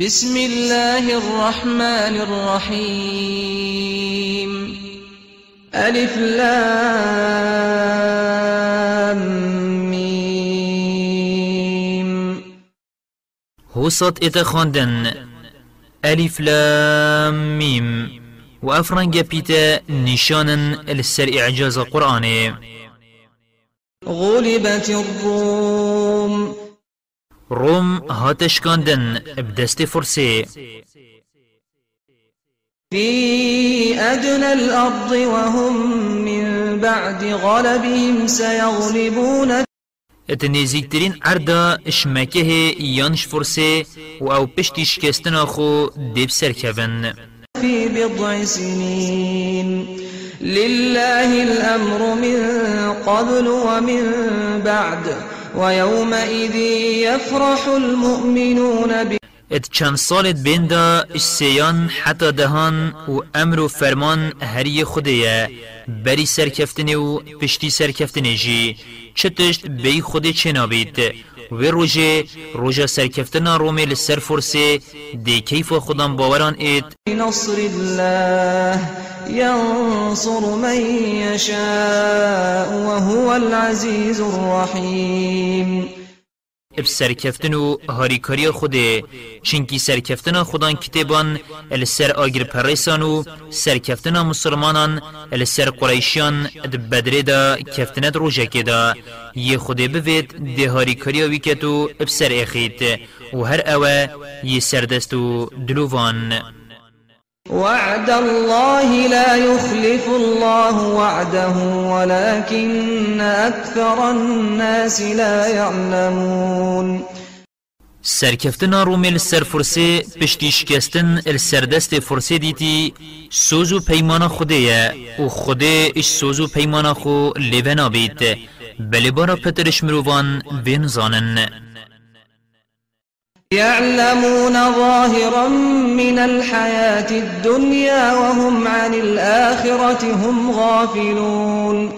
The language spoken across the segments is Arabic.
بسم الله الرحمن الرحيم. ألف لام ميم. هوسط اتخاندن ألف لام ميم. وأفرنج بيتا نشانا السر إعجاز القرآن. غلبت الروم. روم هاتش كاندن بدست فرسي في أدنى الأرض وهم من بعد غلبهم سيغلبون ات نزیکترین عردا اشمکه یانش فرسه و أو پشتی شکستنا خو دیب سرکبن في بضع سنين لله الأمر من قبل ومن بعد. ويومئذ يفرح المؤمنون ب ات چند سالت بیندا سیان حتی دهان و امر و فرمان هری خوده بری سرکفتنی و پشتی سرکفتنی جی چتشت بی خود چه نابید و روژه روژه سرکفتنا رومی لسر فرسه دی کیف خودم باوران اید بنصر الله ينصر من يشاء وهو العزيز الرحيم. اب سرکفتن و هاریکاری خوده. چنکی سرکفتن خودان کتابان ال سر آگر پریسان و سرکفتن مسلمانان ال سر قریشیان د بدره دا کفتنت روژه دا. یه خوده بوید ده هاریکاری ویکتو اب سر اخید. و هر اوه یه سردست و دلووان. وعد الله لا يخلف الله وعده ولكن أكثر الناس لا يعلمون. سرکفتنا رومل سر فرسه پشتی شکستن ال سردست فرسه دیتی سوزو پیمان خوده و خوده اش سوزو پیمان خو لیونا بیت بلی بارا پترش مروان بین زانن. يعلمون ظاهرا من الحياة الدنيا وهم عن الآخرة هم غافلون.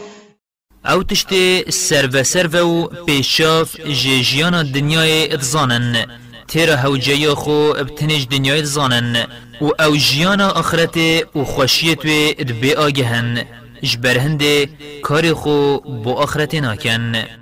أو تشتی سر و سر و پیشاف جیجیان دنیای اتزانن تیرا هوجه خو ابتنج دنیای اتزانن و أو جیان آخرت و خوشیت و ادبی آگهن جبرهند کار خو بو آخرت ناکن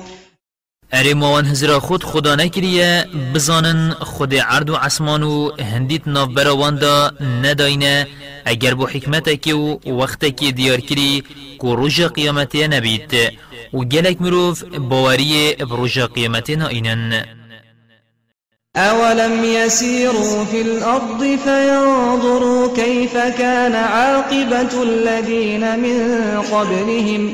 اره موان هزرا خود خدا نکریه بزانن خود عرض و عسمان و هندیت ناف براوان دا نداینه اگر بو حکمت که و وقت که دیار کری که روژا قیامتی نبید و گلک مروف باوری بروژا قیامتی ناینن أولم يسيروا في الأرض فينظروا كيف كان عاقبة الذين من قبلهم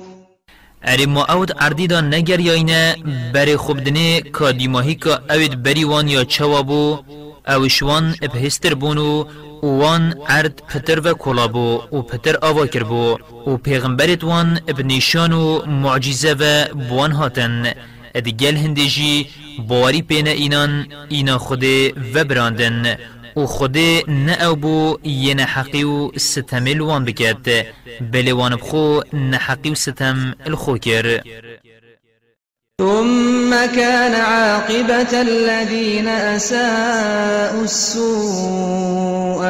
اری ما اود اردی دا نگر یاینه بری خوبدنه که دیماهی که اوید بری وان یا چوابو اوشوان ابهستر بونو وان ارد پتر و کلابو و پتر آوا کربو و پیغمبرت وان ابنیشان و معجزه و بوان هاتن ادگل هندجی بواری پین اینان اینا خود و براندن و خود نه أو بو یه نحقی و ستم الوان بکد بلی وان بخو نحقی و ستم الخو کر ثم كان عاقبة الذين أساءوا السوء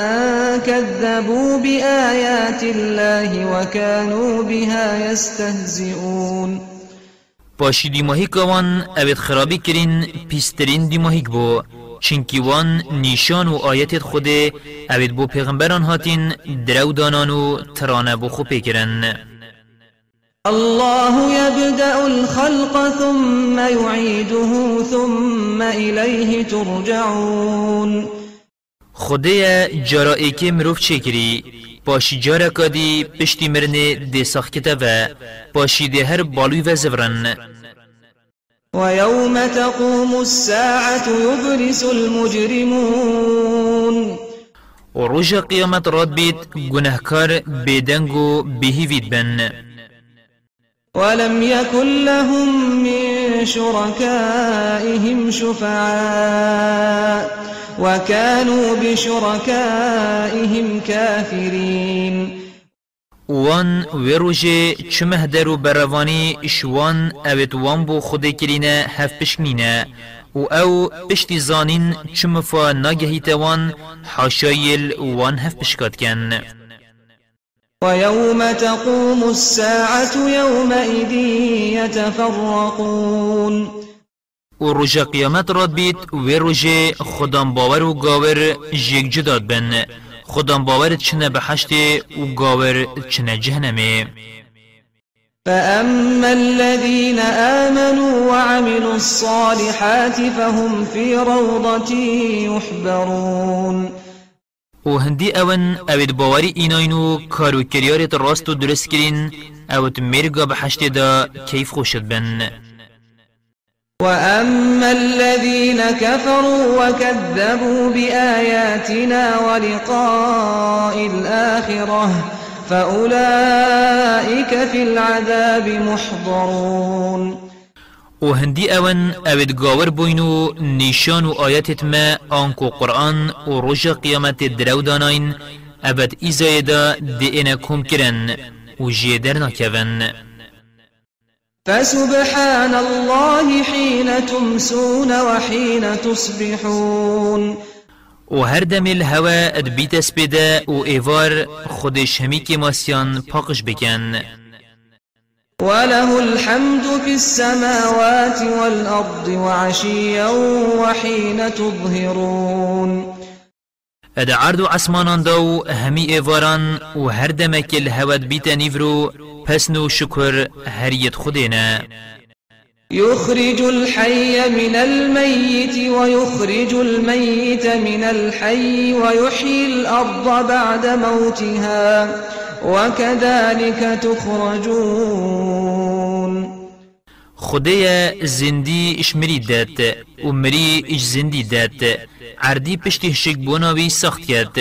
أن كذبوا بآيات الله وكانوا بها يستهزئون. پاشی دیماهی کوان اوید خرابی کرین پیسترین دیماهیک بو چنکی وان نیشان و آیت خود اوید بو پیغمبران هاتین درو دانان و ترانه بو خو پیکرن الله يبدأ الخلق ثم يعيده ثم إليه ترجعون. خدای جرائي که مروف چکری پاشی جارا کادی پشتی مرنه دی ساخکتا و پاشی دی هر بالوی و زورن. ويوم تقوم الساعة يبرس المجرمون. و قيامت راد بيت گنهکار بیدنگو بهیوید بن. ولم يكن لهم من شركائهم شفعاء وكانوا بشركائهم كافرين. وان وروجه چمه درو بروانی شوان اوید وان بو خود کرینه هف پشکنینه و أو پشتی زانین چمفا ناگهی توان حاشایل وان هف پشکات کن ويوم تقوم الساعة يومئذ يتفرقون و رجا قیامت راد بید و رجا خدام باور و گاور جیگ جداد بن خدام باور چنه بحشت و گاور چنه جهنمه. فأما الذين آمنوا وعملوا الصالحات فهم في روضة يحبرون. و هندی اون اوید باوری ایناینو کارو کریارت راست و درست کرین اوت مرگا بحشت دا کیف خوشد بن. وأما الذين كفروا وكذبوا بآياتنا ولقاء الآخرة فأولئك في العذاب محضرون و هندی اون اوید گاور بوینو نیشان و آیتت ما آنکو قرآن و داناین ابد ایزایدا دی اینا کم کرن و جیدر نکون فسبحان الله حين تمسون وحين تصبحون. و هر دم الهوا ادبیت سپیده و ایوار خودش همی که ماسیان پاقش بکن وله الحمد في السماوات والأرض وعشيا وحين تظهرون. اد عرض عسمانان دو همي ايواران و هر دمك الهواد بيتا نيفرو پسنو شكر هريت خدينا يخرج الحي من الميت ويخرج الميت من الحي ويحيي الأرض بعد موتها وكذلك تخرجون. خدایا زندی اشمری داد و مری اش زندی داد عردی پشتی شک بوناوی سخت کرد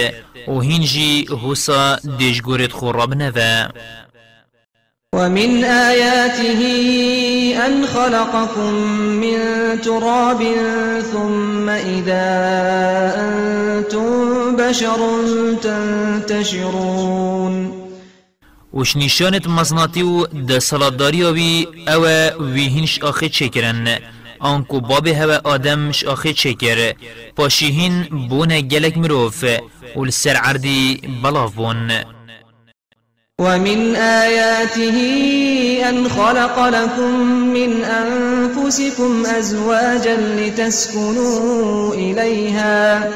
و هینجی حسا دیشگورت خوراب نوه ومن آياته أن خلقكم من تراب ثم إذا أنتم بشر تنتشرون. وش نشانت مزناتی و ده سلاداری وی أو ویهنش آخه چکرن. آنکو باب هوا آدمش آخه چکر پاشیهین بونه گلک مروف. و لسر عردی بلاف بون ومن آياته أن خلق لكم من أنفسكم أزواجا لتسكنوا إليها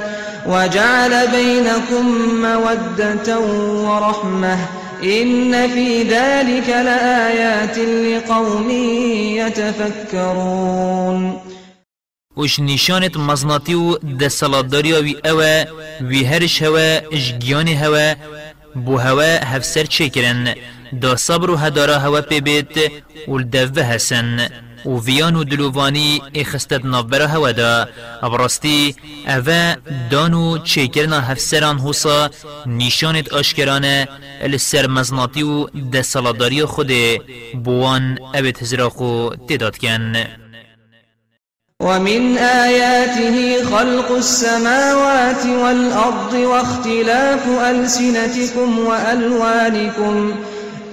وجعل بينكم مودة ورحمة. إن في ذلك لآيات لقوم يتفكرون. وش نشانت مزناتی و دستالاتداری وی اوه وی هرش هوا اجگیان هوا بو هوا هفسر چکرن دا صبر و هدارا هوا پی بیت و الدوه هسن و ویان و دلووانی اخستد نابرا هوا دا. ابراستی اوه دانو چکرنا هفسران حسا نیشانت آشکرانه السر مزناتی و دستالاداری خود بوان اوید هزراخو تداد کن. ومن آياته خلق السماوات والأرض واختلاف ألسنتكم وألوانكم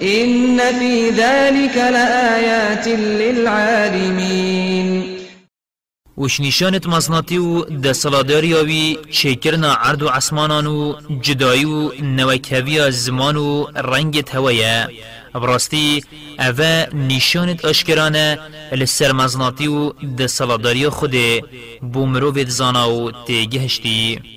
إن في ذلك لآيات للعالمين. وش نشانت مزناتی و دستالاداری آوی چکرنا عرض و عسمانان و جدایی و نوکهوی زمان و رنگ هوایه براستی اوه نشانت آشکرانه لسر مزناتی و ده سلاداری خود بومرو وید زانا و تیگهشتی.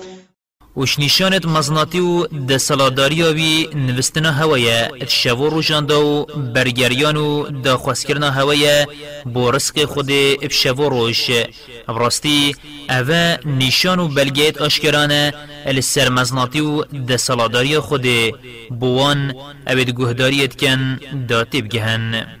وش نشانت مزناتی و دسالاداری وی نوستنا هوایه شو روشانده و برگریان و داخواست هوایه با رزق خود شو روش براستی اوه نشان و بلگیت آشکرانه السر مزناتی و دسالاداری خود بوان اوید گهداریت کن داتی بگهن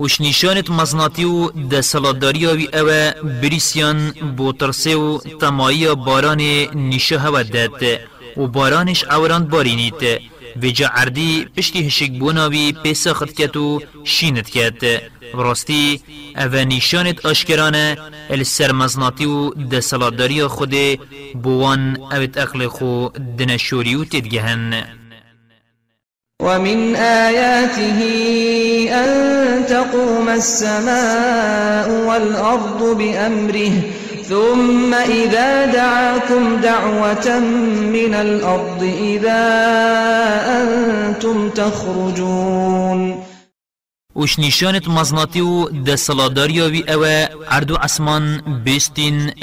وش نشانت مزناتی و دسالاتداری وی اوه بریسیان بو ترسه و تمایی باران نیشه هوا داد و بارانش عوران بارینید و جا عردی پشتی هشک بوناوی پیسا خد کت و شینت کت. اوه نشانت آشکرانه السر مزناتی و دسالاتداری خود بوان اوت أقل خو دنشوری و تدگهن. ومن آياته أن تقوم السماء والأرض بأمره ثم إذا دعاكم دعوة من الأرض إذا أنتم تخرجون وش نشانت مزناتی و دسالاداری وی اوه عردو عسمان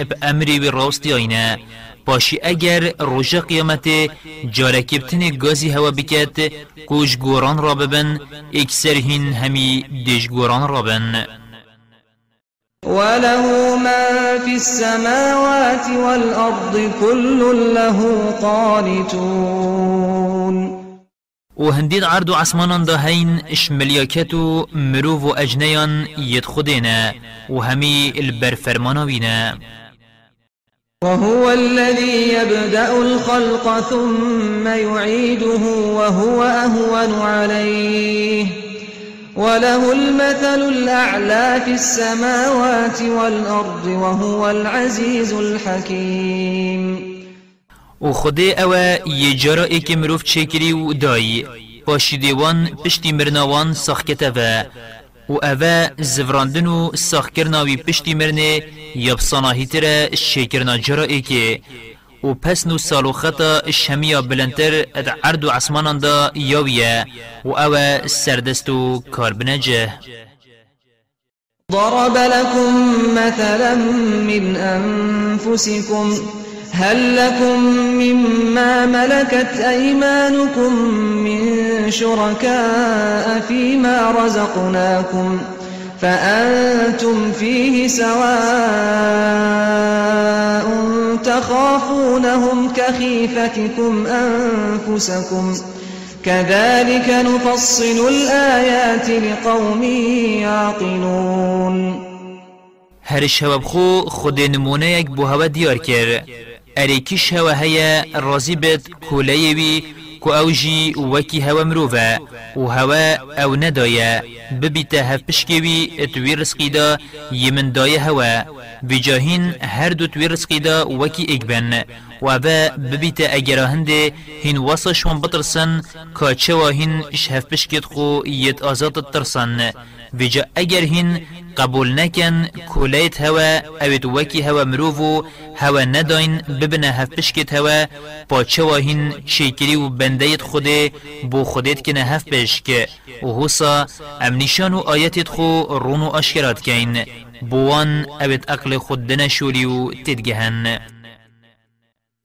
بأمری وی راستی آینه پاشی اگر روژ قیامت جارکبتن گازی هوا بکت کوش گوران را ببن اکسر هین همی دیش گوران را بن. وله ما في السماوات والأرض كل له قانتون. و هندید عرض و عصمانان دا هین اشملیاکت و مروف و اجنیان ید خودینه و همی البرفرماناوینه. وهو الذي يبدأ الخلق ثم يعيده وهو أهون عليه. وله المثل الأعلى في السماوات والأرض وهو العزيز الحكيم. أو یه ای که مروف چکری و دایی. پاشی دیوان پشتی مرناوان ساخکته و اوه زفراندن و ساخکرناوی پشتی مرنه یا بصناهی تره شکرنا جرا که. و پس نو سالو خطا شمیا بلندتر اد عرض و عصمانان دا یاویه. و اوه سردست و کار بنجه ضرب لكم مثلا من أنفسكم هل لكم مما ملكت أيمانكم من شركاء فيما رزقناكم فأنتم فيه سواء تخافونهم كخيفتكم أنفسكم كذلك نفصل الآيات لقوم يعقلون. هر شواب خو خود نمونه یک بو هوا دیار کرد. اریکیش هوا هیا رازی بد کولایوی کو اوجی وکی هوا مروفا و هوا أو ندایا ببیتا هف پشکوی اتوی رسقی دا یمن دای هوا بجاهین هر دو توی رسقی دا وکی اگبن و اوه ببیتا اگراهنده هین واسا شون بطرسن که چوا هین اش هف پشکت خو یت آزاد ترسن. بجا اگر هین قبول نکن کولیت هوا اوید وکی هوا مروفو هوا نداین ببنه هف پشکت هوا با چوا هین چیکری و بندیت خوده بو خودت کنه هف پشک. و حوصا ام نشان و آیتت خو رونو آشکرات کین. بوان اوید أقل خود دنشولی و تدگهن.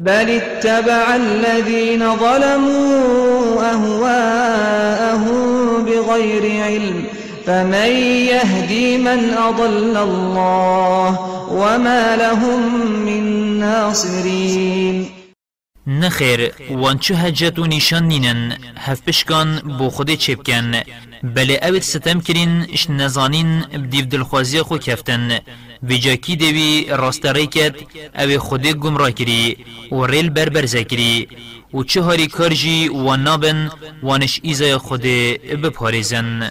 بل اتبع الذين ظلموا أهواءهم بغير علم. فمن يهدي من أضل الله وما لهم من ناصرين نخیر وانچه هجت و نشان نینن هف پشکان بو خود چپکن بله اوید ستم کرین اش نزانین بدیو دلخوازی خو کفتن ویجا کی دوی راستره کد أو خود گمراه کری و ریل بربر زکری و چه هاری کار جی و نابن وانش ایزای خود بپاریزن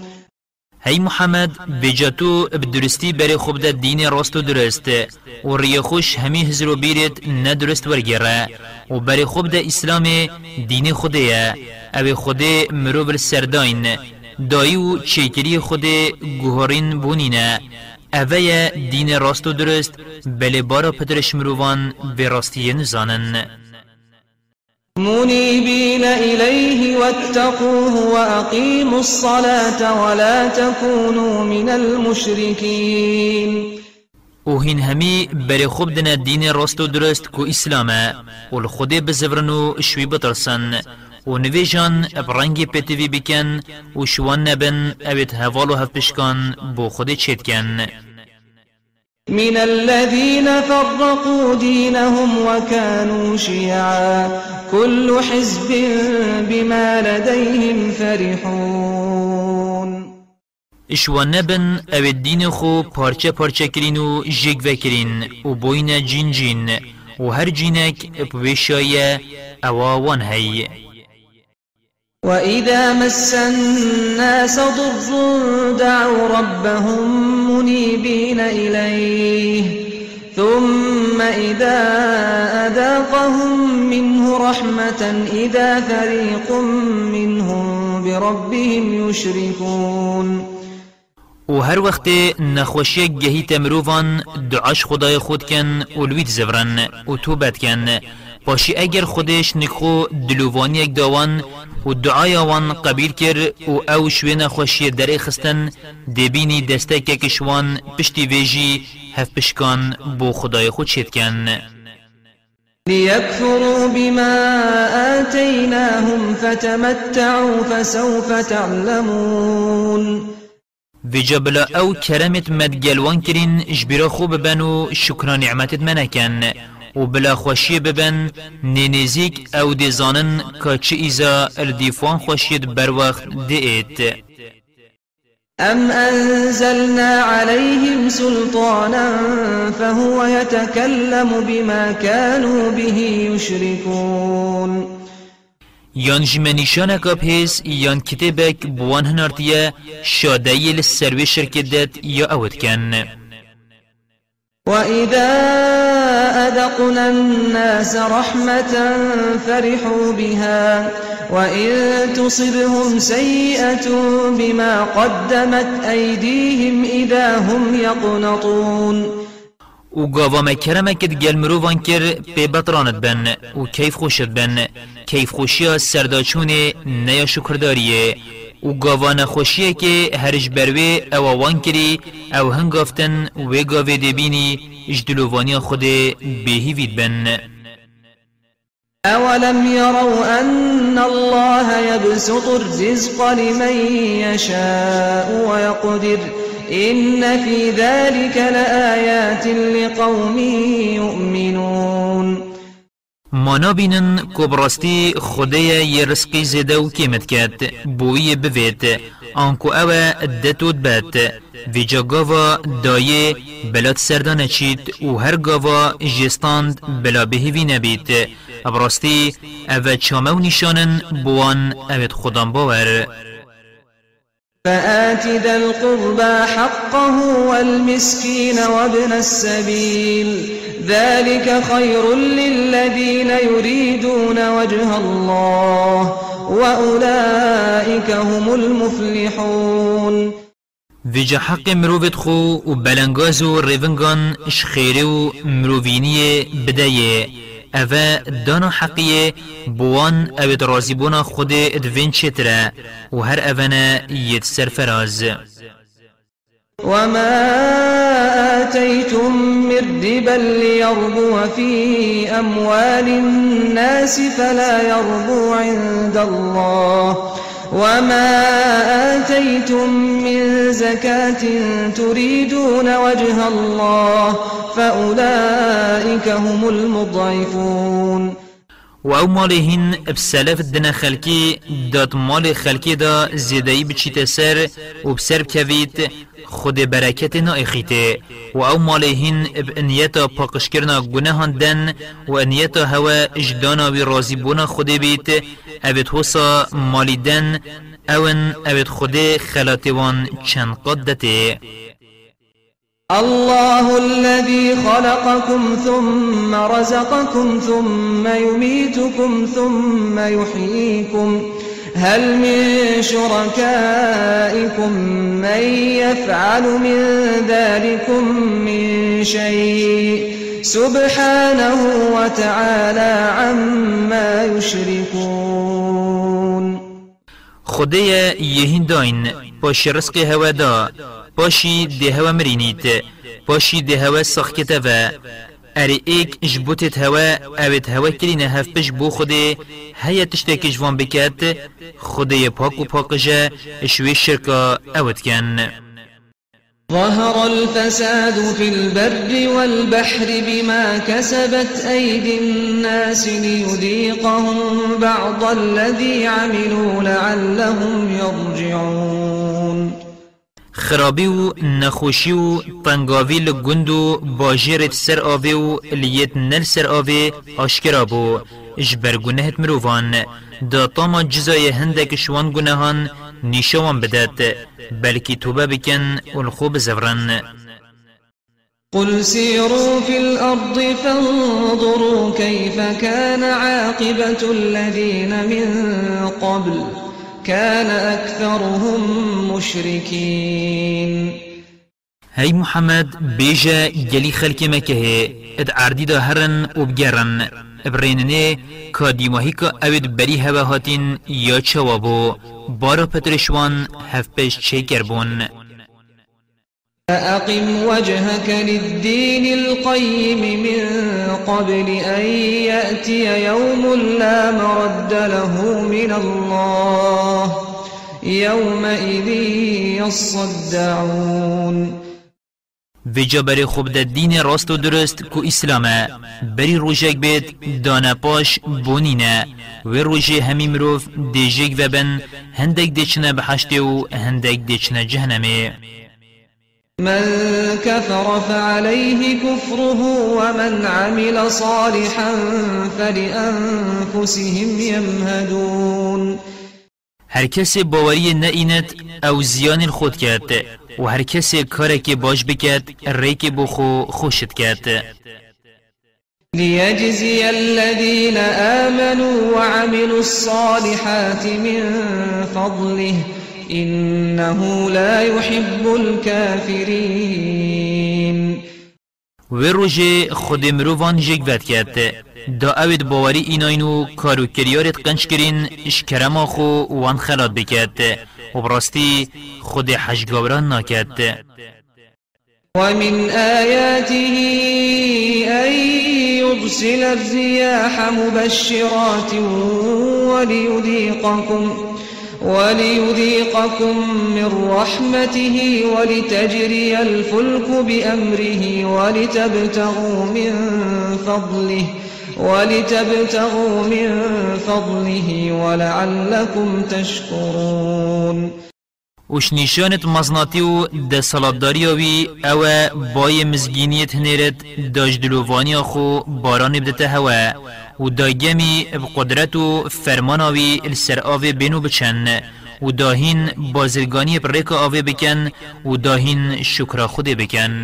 هی محمد بجاتو بدرستی بری خوب ده دین راست و درست و ری خوش همی هزر و بیرت ندرست ورگره و بری خوب ده اسلام دین خوده او خوده مروبر سرداین دایی و چیکری خوده گوهرین بونینه اوه دین راست و درست بله بارا پدرش مروان به راستی نزانن منيبين إليه واتقوه وأقيموا الصلاة ولا تكونوا من المشركين. و هین همی بری خوب دنا راست و درست اسلامه و الخوده بزورنو شوی بترسن. و نویجان ابرنگی پتوی بکن و شوان نبن اوید هوال و هفپشکان بو خود چید کن. من الذين فرقوا دينهم وكانوا شيعا. كل حزب بما لديهم فرحون. اشوان نبن أو الدين خو پارچه پارچه کرین و جگ وکرین و بوین جین جین و هر جینک بوشایه اواوان هی. وإذا مس الناس ضر دعوا ربهم منيبين إليه ثم إذا أذاقهم منه رحمة إذا فريق منهم بربهم يشركون و هر وقت نخوشی گهی تمروفان دعاش خدای خود کن و لوید زورن و توبت کن. باشی اگر خودش نکخو دلووانی یک داوان و دعای وان قبیل کر و او شوی نخوشی در خستن دبینی دسته که کشوان پشتی ویجی هف پشکان بو خدای خود شد کن. ليكفروا بما آتيناهم فتمتعوا فسوف تعلمون. ویجا بلا او کرمت مدگلوان کرین جبرا خوب بنو شکران نعمتت منکن و بلا خوشی ببن نینزیک أو دیزانن که چه ایزا الدیفوان خوشید بر وقت دیت أم أنزلنا عليهم سلطانا فهو يتكلم بما كانوا به يشركون یان جمنیشان کاب هیز یان کتبک بوان هنارتیه شادهی لسروی شرکت یا اوت کن. وإذا أذقنا الناس رحمة فرحوا بها وإن تصبهم سيئة بما قدمت أيديهم إذا هم يقنطون و گاوا مکرمه کد گل مرووان کر پی بطرانت بن و کیف خوشت بن کیف خوشی سرداچون نیا شکرداریه و گاوان خوشیه که هرش بروی أو وان کری أو هنگافتن و گاوه دبینی اجدلووانی خود بهیوید بن. أولم يروا أن الله يبسط الرزق لمن يشاء ويقدر إن في ذلك لآيات لقوم يؤمنون. مانا بینن کبراستی خدای یه رزقی زده و کمت کد بوی بوید آنکو او دتود بد ویجا گاوا دایه بلاد سردانه چید و هر گاوا جستاند بلا بهیوی نبید ابراستی او چامه و نشانن بوان اوید خودم باور فآت ذا القربى حقه والمسكين وابن السبيل. ذلك خير للذين يريدون وجه الله وأولئك هم المفلحون. ویجا حق مروفت خو و بلنگاز و ریونگان شخیره و اوه دانا حقیه بوان اوید رازی بونا خود ادوین چتره و هر اونا ید سرفراز وما آتيتم من ربا ليربو في أموال الناس فلا يربو عند الله وما آتيتم من زكاة تريدون وجه الله فأولئك هم المضعفون و أو مال هین بسلف دنا خلکی داد مال خلکی دا زیدهی بچیت سر و بسر بکوید خود برکت نا اخیته و أو مال هین اب انیتا پاکش کرنا گناهان دن و انیتا هوا اجدانا وی رازی بونا خود بیت اوید حسا مالی دن اون اوید خود خلاتوان چند قدته. الله الذي خلقكم ثم رزقكم ثم يميتكم ثم يحييكم هل من شركائكم من يفعل من ذلكم من شيء سبحانه وتعالى عما يشركون خدای یهین داین باش رزق هوا دا باشی ده هوا مرینید باشی ده هوا ساخته و. اری ایک جبوتت هوا اوید هوا کرینه هف پش بو خوده هیا تشتاکی جوان بکت خوده پاک و پاکجه شوی شرکا اوید کن. ظهر الفساد في البر والبحر بما كسبت أيدي الناس ليذيقهم بعض الذي عملوا لعلهم يرجعون خرابی و نخوشی و تنگاوی لگند و باجرت سر آوی و لیت نل سر آوی آشکرا بو. اجبر گنهت مروفان دا طاما جزای هندک شوان گناهان نیشوان بدد بلکی توبه بکن والخوب زفرن قل سيروا في الأرض فانظروا كيف كان عاقبة الذين من قبل. كان أكثرهم مشركين. هاي محمد بيجا جلي خلق مكه اد عردي دا هرن و بگرن ابريننه كاديماهي كا اوید بری هوا هاتين یا چوابو بارا پترشوان هف پیش چه کربون فأقم وجهك للدين القيم من قبل أن يأتي يوم لا مرد له من الله يومئذ يصدعون. ویجا بری خوب ده دین راست و درست کو اسلامه بری روژک بید دانا پاش بونینه و روژه همی مروف دیجیک و بن هندک دیچنه بحشته و هندک دیچنه جهنمه. من كفر فعليه كفره ومن عمل صالحا فلأنفسهم يمهدون. هر کسی باوری نئینت أو زیان خود کرد و هر کسی کاری که باش بکد ریک بخو خوشت کرد. ليجزي الذين آمنوا وعملوا الصالحات من فضله إنه لا يحب الكافرين. و روژه خود مروان ود کرد. دا اوید باوری ایناینو کارو کریارت قنچ کرین اشکرما خو وان خلات بکد و براستی خود حجگاوران ناکد ومن آياته أن يرسل الرياح مبشرات وليذيقكم. وليذيقكم من رحمته ولتجري الفلك بأمره ولتبتغوا من فضله ولتبتغوا من فضله ولعلكم تشكرون وش نشانت مزناتی و ده سلابداری وی او بای مزگینیت هنیرت داج دلووانی خو باران بدته هوا و داگمی بقدرت و فرمان آوی السر آوی بینو بچن و داهین بازرگانی بریک آوی بکن و داهین شکر خود بکن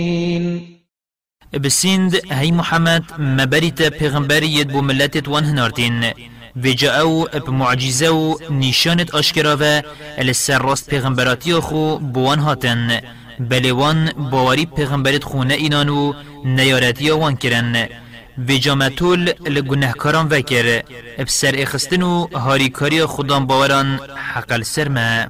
بسیند هی محمد مبریت پیغمبریت بو ملتت وان هنارتین ویجا أو معجزه و نشانت آشکرا و السر راست پیغمبراتی خو بوان هاتن بلوان باوری پیغمبرت خونه اینانو نیارتی وان کرن و جامتول لگنهکاران وکر بسر اخستنو هاریکاری خودان باوران حقل سرمه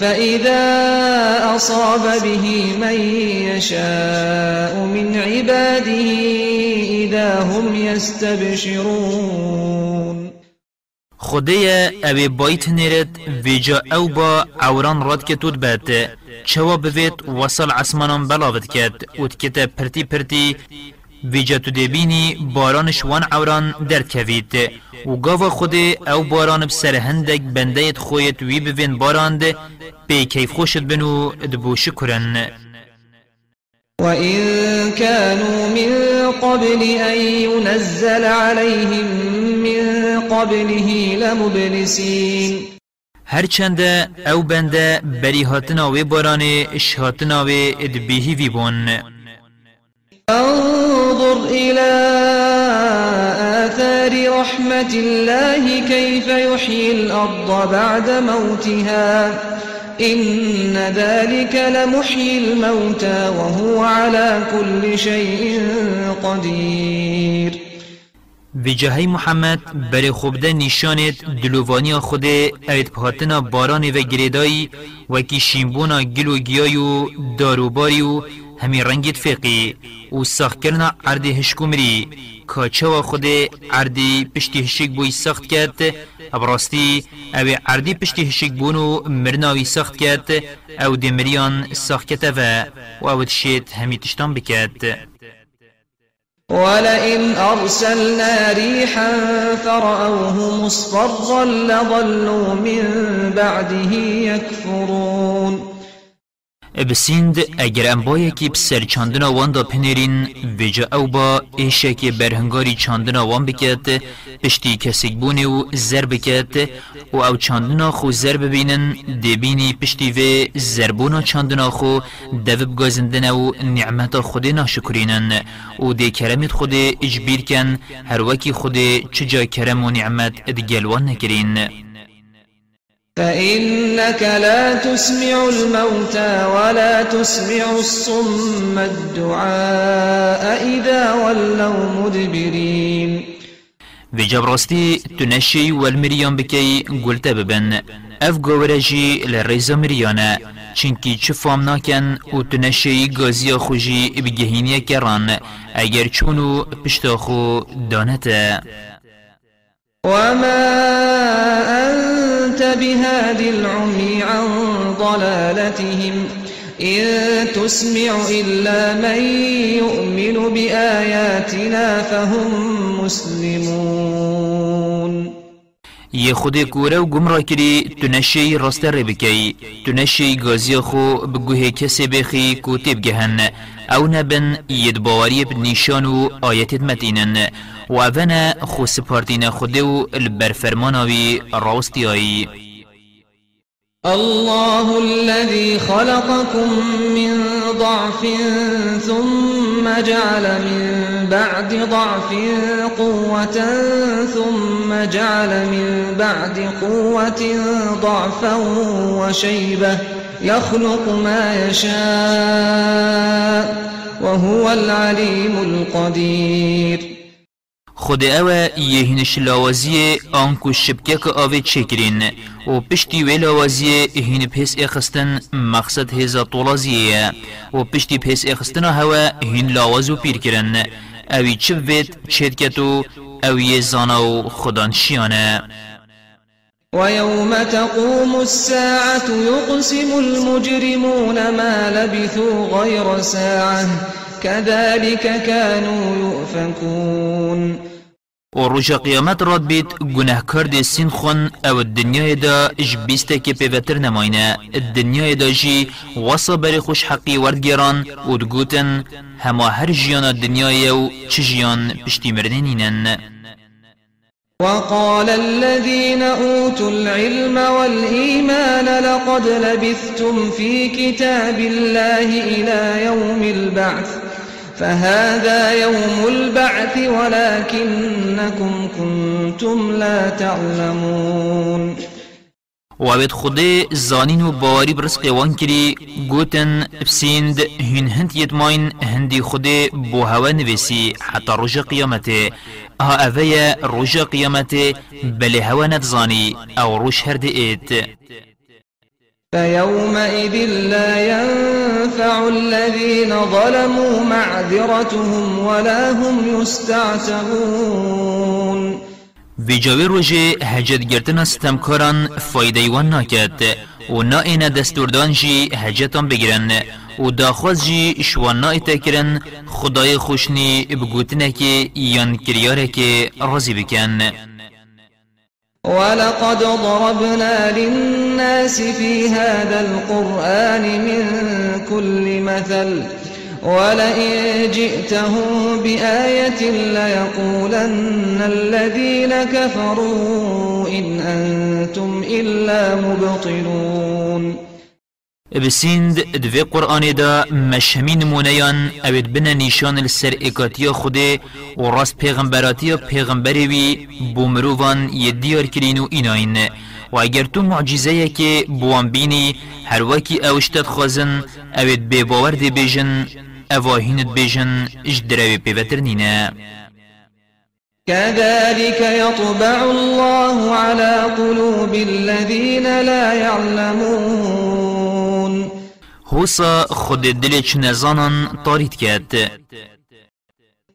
فإذا أصاب به من يشاء من عباده إذا هم يستبشرون. خدای اوی بایت نیرد ویجا أو با عوران راد که تود بات چوا بوید وصل عسمانان بلاوت کد ود کتا پرتی پرتی ویجا تو دبینی بارانش وان عوران درد کوید. و خود أو باران بسر هندک بندهت خویت وی بوین باراند. بی کیف خوشت بنو دبو شکرن. وإن كانوا من قبل أن ينزل عليهم من قبله لمبلسين. هرچند أو بنده بری هاتنا و باران اشهاتنا و ادبیهی وی بون. انظر إلى آثار رحمة الله كيف يحيي الأرض بعد موتها. إن ذلك لمحيي الموتى وهو على كل شيء قدير. جهی محمد بر خوبده نشانت دلووانی خود پهاتنا باران و گریدایی وکی شیمبونا گلو گیای و داروباری و همی رنگت فقی و ساخت کرنا عردی هشکومری کاچه و خود عردی پشتی هشک بوی ساخت کرد. ابراستی أو عردی پشتی هشک بونو مرناوی ساخت کرد. أو دمریان ساخت کرد و أو تشید همی تشتان بکرد. ولئن أرسلنا ريحا فرأوه مصفرا لظلوا من بعده يكفرون. بسیند اگر انبایی که بسر چاندنا وان دا پنیرین ویجا او با ایشه که برهنگاری چاندنا وان بکت پشتی کسیک بونه و زر بکت و او چاندنا خو زر ببینن دبینی پشتی و زربونا چاندنا خو دو بگازندن و نعمت خود ناشکرینن و دی کرمت خود اجبیر کن هر وکی خود چجا کرم و نعمت ادگلوان نکرین فإنك لا تسمع الموتى ولا تسمع الصم الدعاء إذا ولوا مدبرين. و جبراستی تنشی والمریان بکی گلتا ببن. اف گورجی لرزا مریانه. چنکی چه فام ناکن و تنشی گازی خوشی بگهینی کران. اگر چونو پشتاخو دانته. وما أنت بهاد العمي عن ضلالتهم. إن تسمع إلا من يؤمن بآياتنا فهم مسلمون. یه خود کوره و گمراه کری تو نشی راست ری بکی. تو نشی گازی خو بگوه کسی بخی کو تیب گهن أو نبن ید باوری بنیشان و آیتت متینن. و اونا خو سپارتین خوده و البرفرماناوی راستی آئی الله الذي خلقكم من ضعف ثم جعل من بعد ضعف قوة ثم جعل من بعد قوة ضعفا وشيبة يخلق ما يشاء وهو العليم القدير. خود أو یهینش لاوازی آنکو شبکه که آوه چکرین و پشتی وی لاوازی هین پیس اخستن مقصد هزا طولازیه. و پشتی پیس اخستن هوا هین لاوازو پیر کرن. اوی چه وید چید کتو اوی زانا و خدانشیانه ويوم تقوم الساعة يقسم المجرمون ما لبثوا غير ساعة. كذلك كانوا يؤفكون. و روژا قیامت راد بید گناهکار دی سین خون أو الدنیای دا اج بیسته که پیوتر نماینه. الدنیای دا جی واسا بری خوش حقی وردگیران و دگوتن هما هر جیان الدنیای و چه جیان پشتی مردنینن وقال الذين أوتوا العلم والإيمان لقد لبثتم في كتاب الله إلى يوم البعث. فهذا يوم البعث ولكنكم كنتم لا تعلمون. وابد خودی زانین و باوری برسق وان کری گوتن بسیند هن هند یتماین هندی خودی بو هوا نویسی حتی روژ قیامته ها اوه روژ قیامته بلی هوا نتزانی أو روش هرد ایت. فيومئذ لا ينفع الذين ظلموا معذرتهم ولا هم يستعتبون. في جاوی روژه هجد گرتن ستمکاران فایده وان ناکد و نا اینا دستوردان جی هجتان بگیرن و داخواز جی شوان نا کرن خدای بگوتنه که یان کریاره که ولقد ضربنا للناس في هذا القرآن من كل مثل ولئن جئتهم بآية ليقولن الذين كفروا إن أنتم إلا مبطلون بسیند دوی قرآن دا مشهمی نمونیان اوید بنا نیشان السر اکاتی خوده و راست پیغمبراتی پیغمبری وی بومروان یدیار کرین و ایناین. و اگر تو معجزه که بوان بینی هر وکی اوشتت خوازن اوید بی باور دی بیجن اواهینت بیجن اش دروی پیوتر نینه. كذلك يطبع الله على قلوب الذين لا يعلمون. هوسا خود دلش نزانن طاريت كات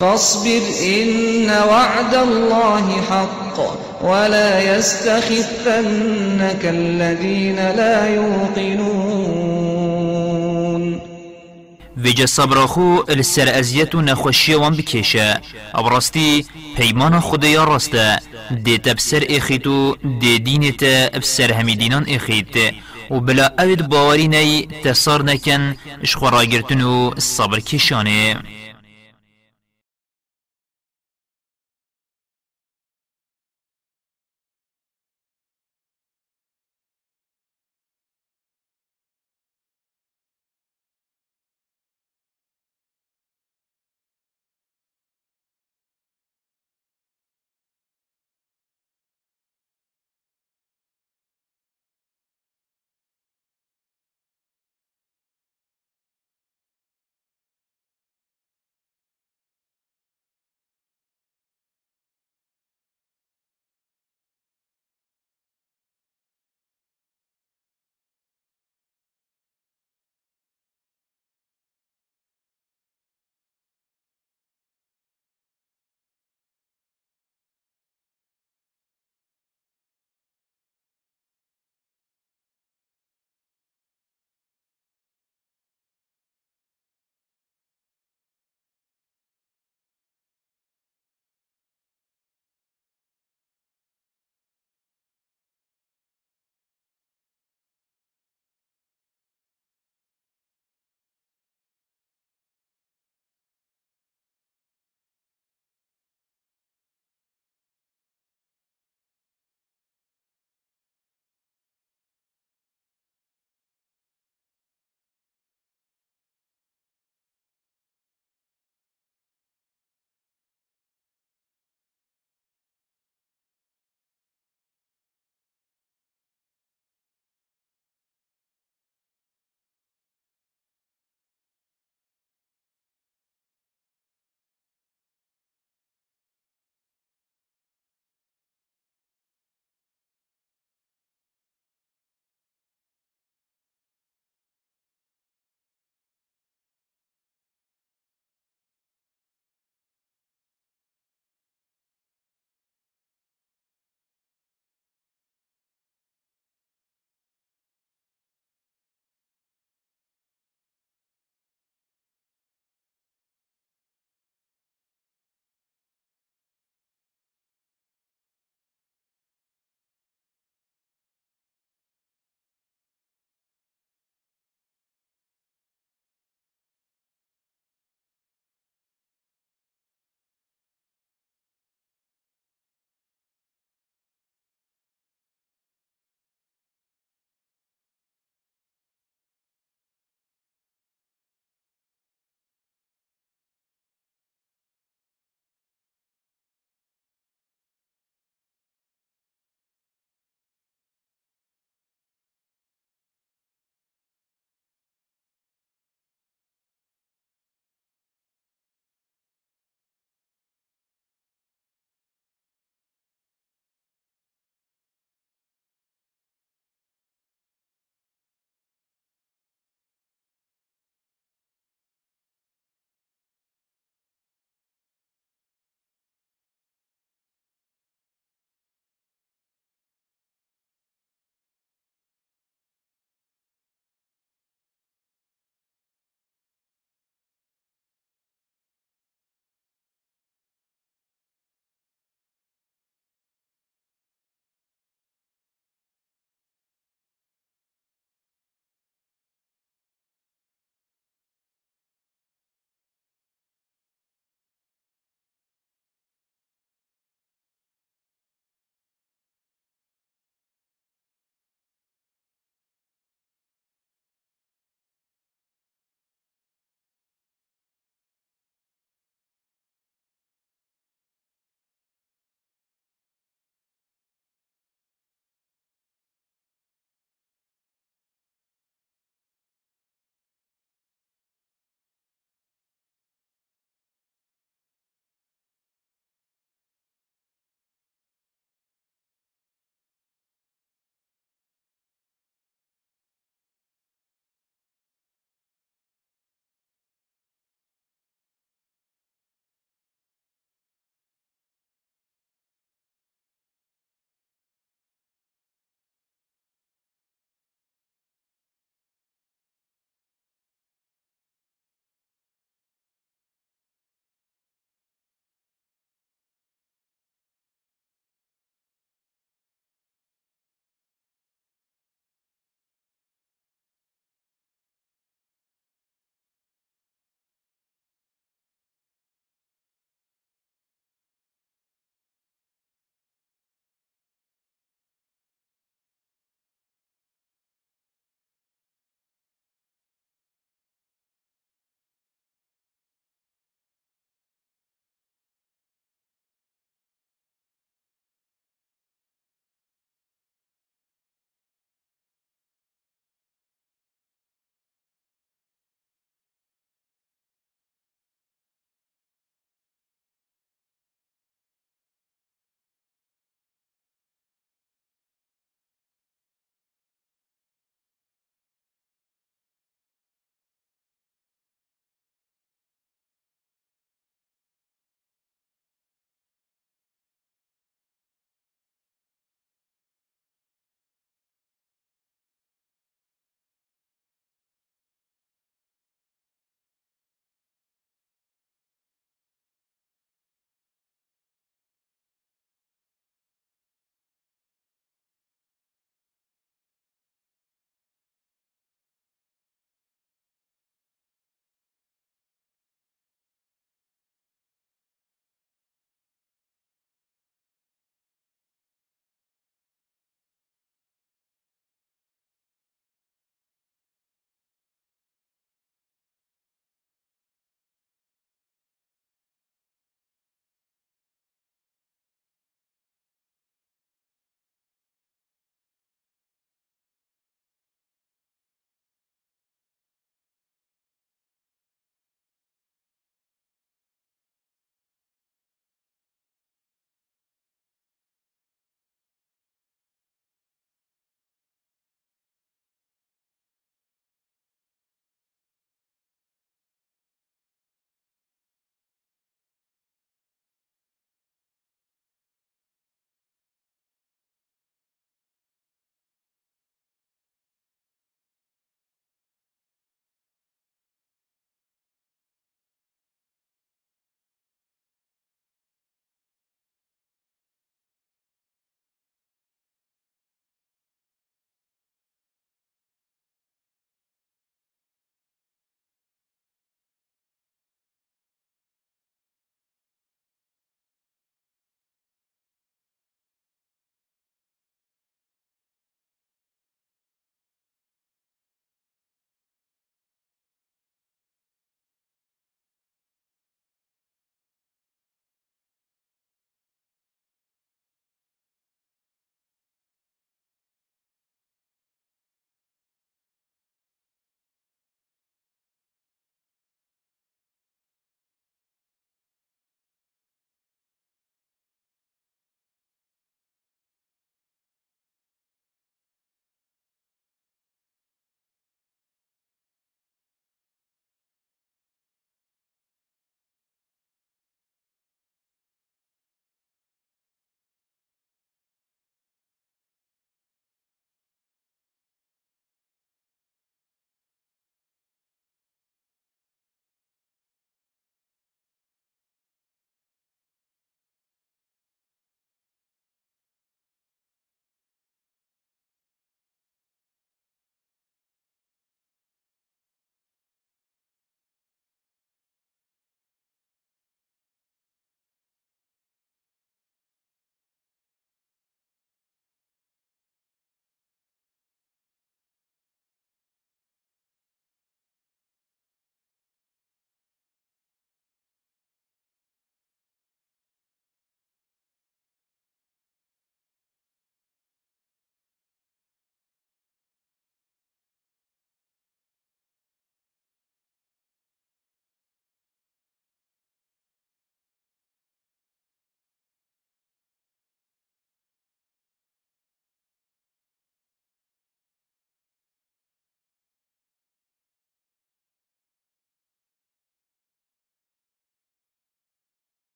فاصبر إن وعد الله حق ولا يستخفنك الذين لا يوقنون ویجا صبر خو السر ازیت و نخوشی وان بکشه ابراستی پیمان خدایا راسته دی تبسر اخیتو دی دینت ابسر همی دینان اخیت و بلا اوید باوری نی تسار نکن اشخوراگرتن و صبر کشانه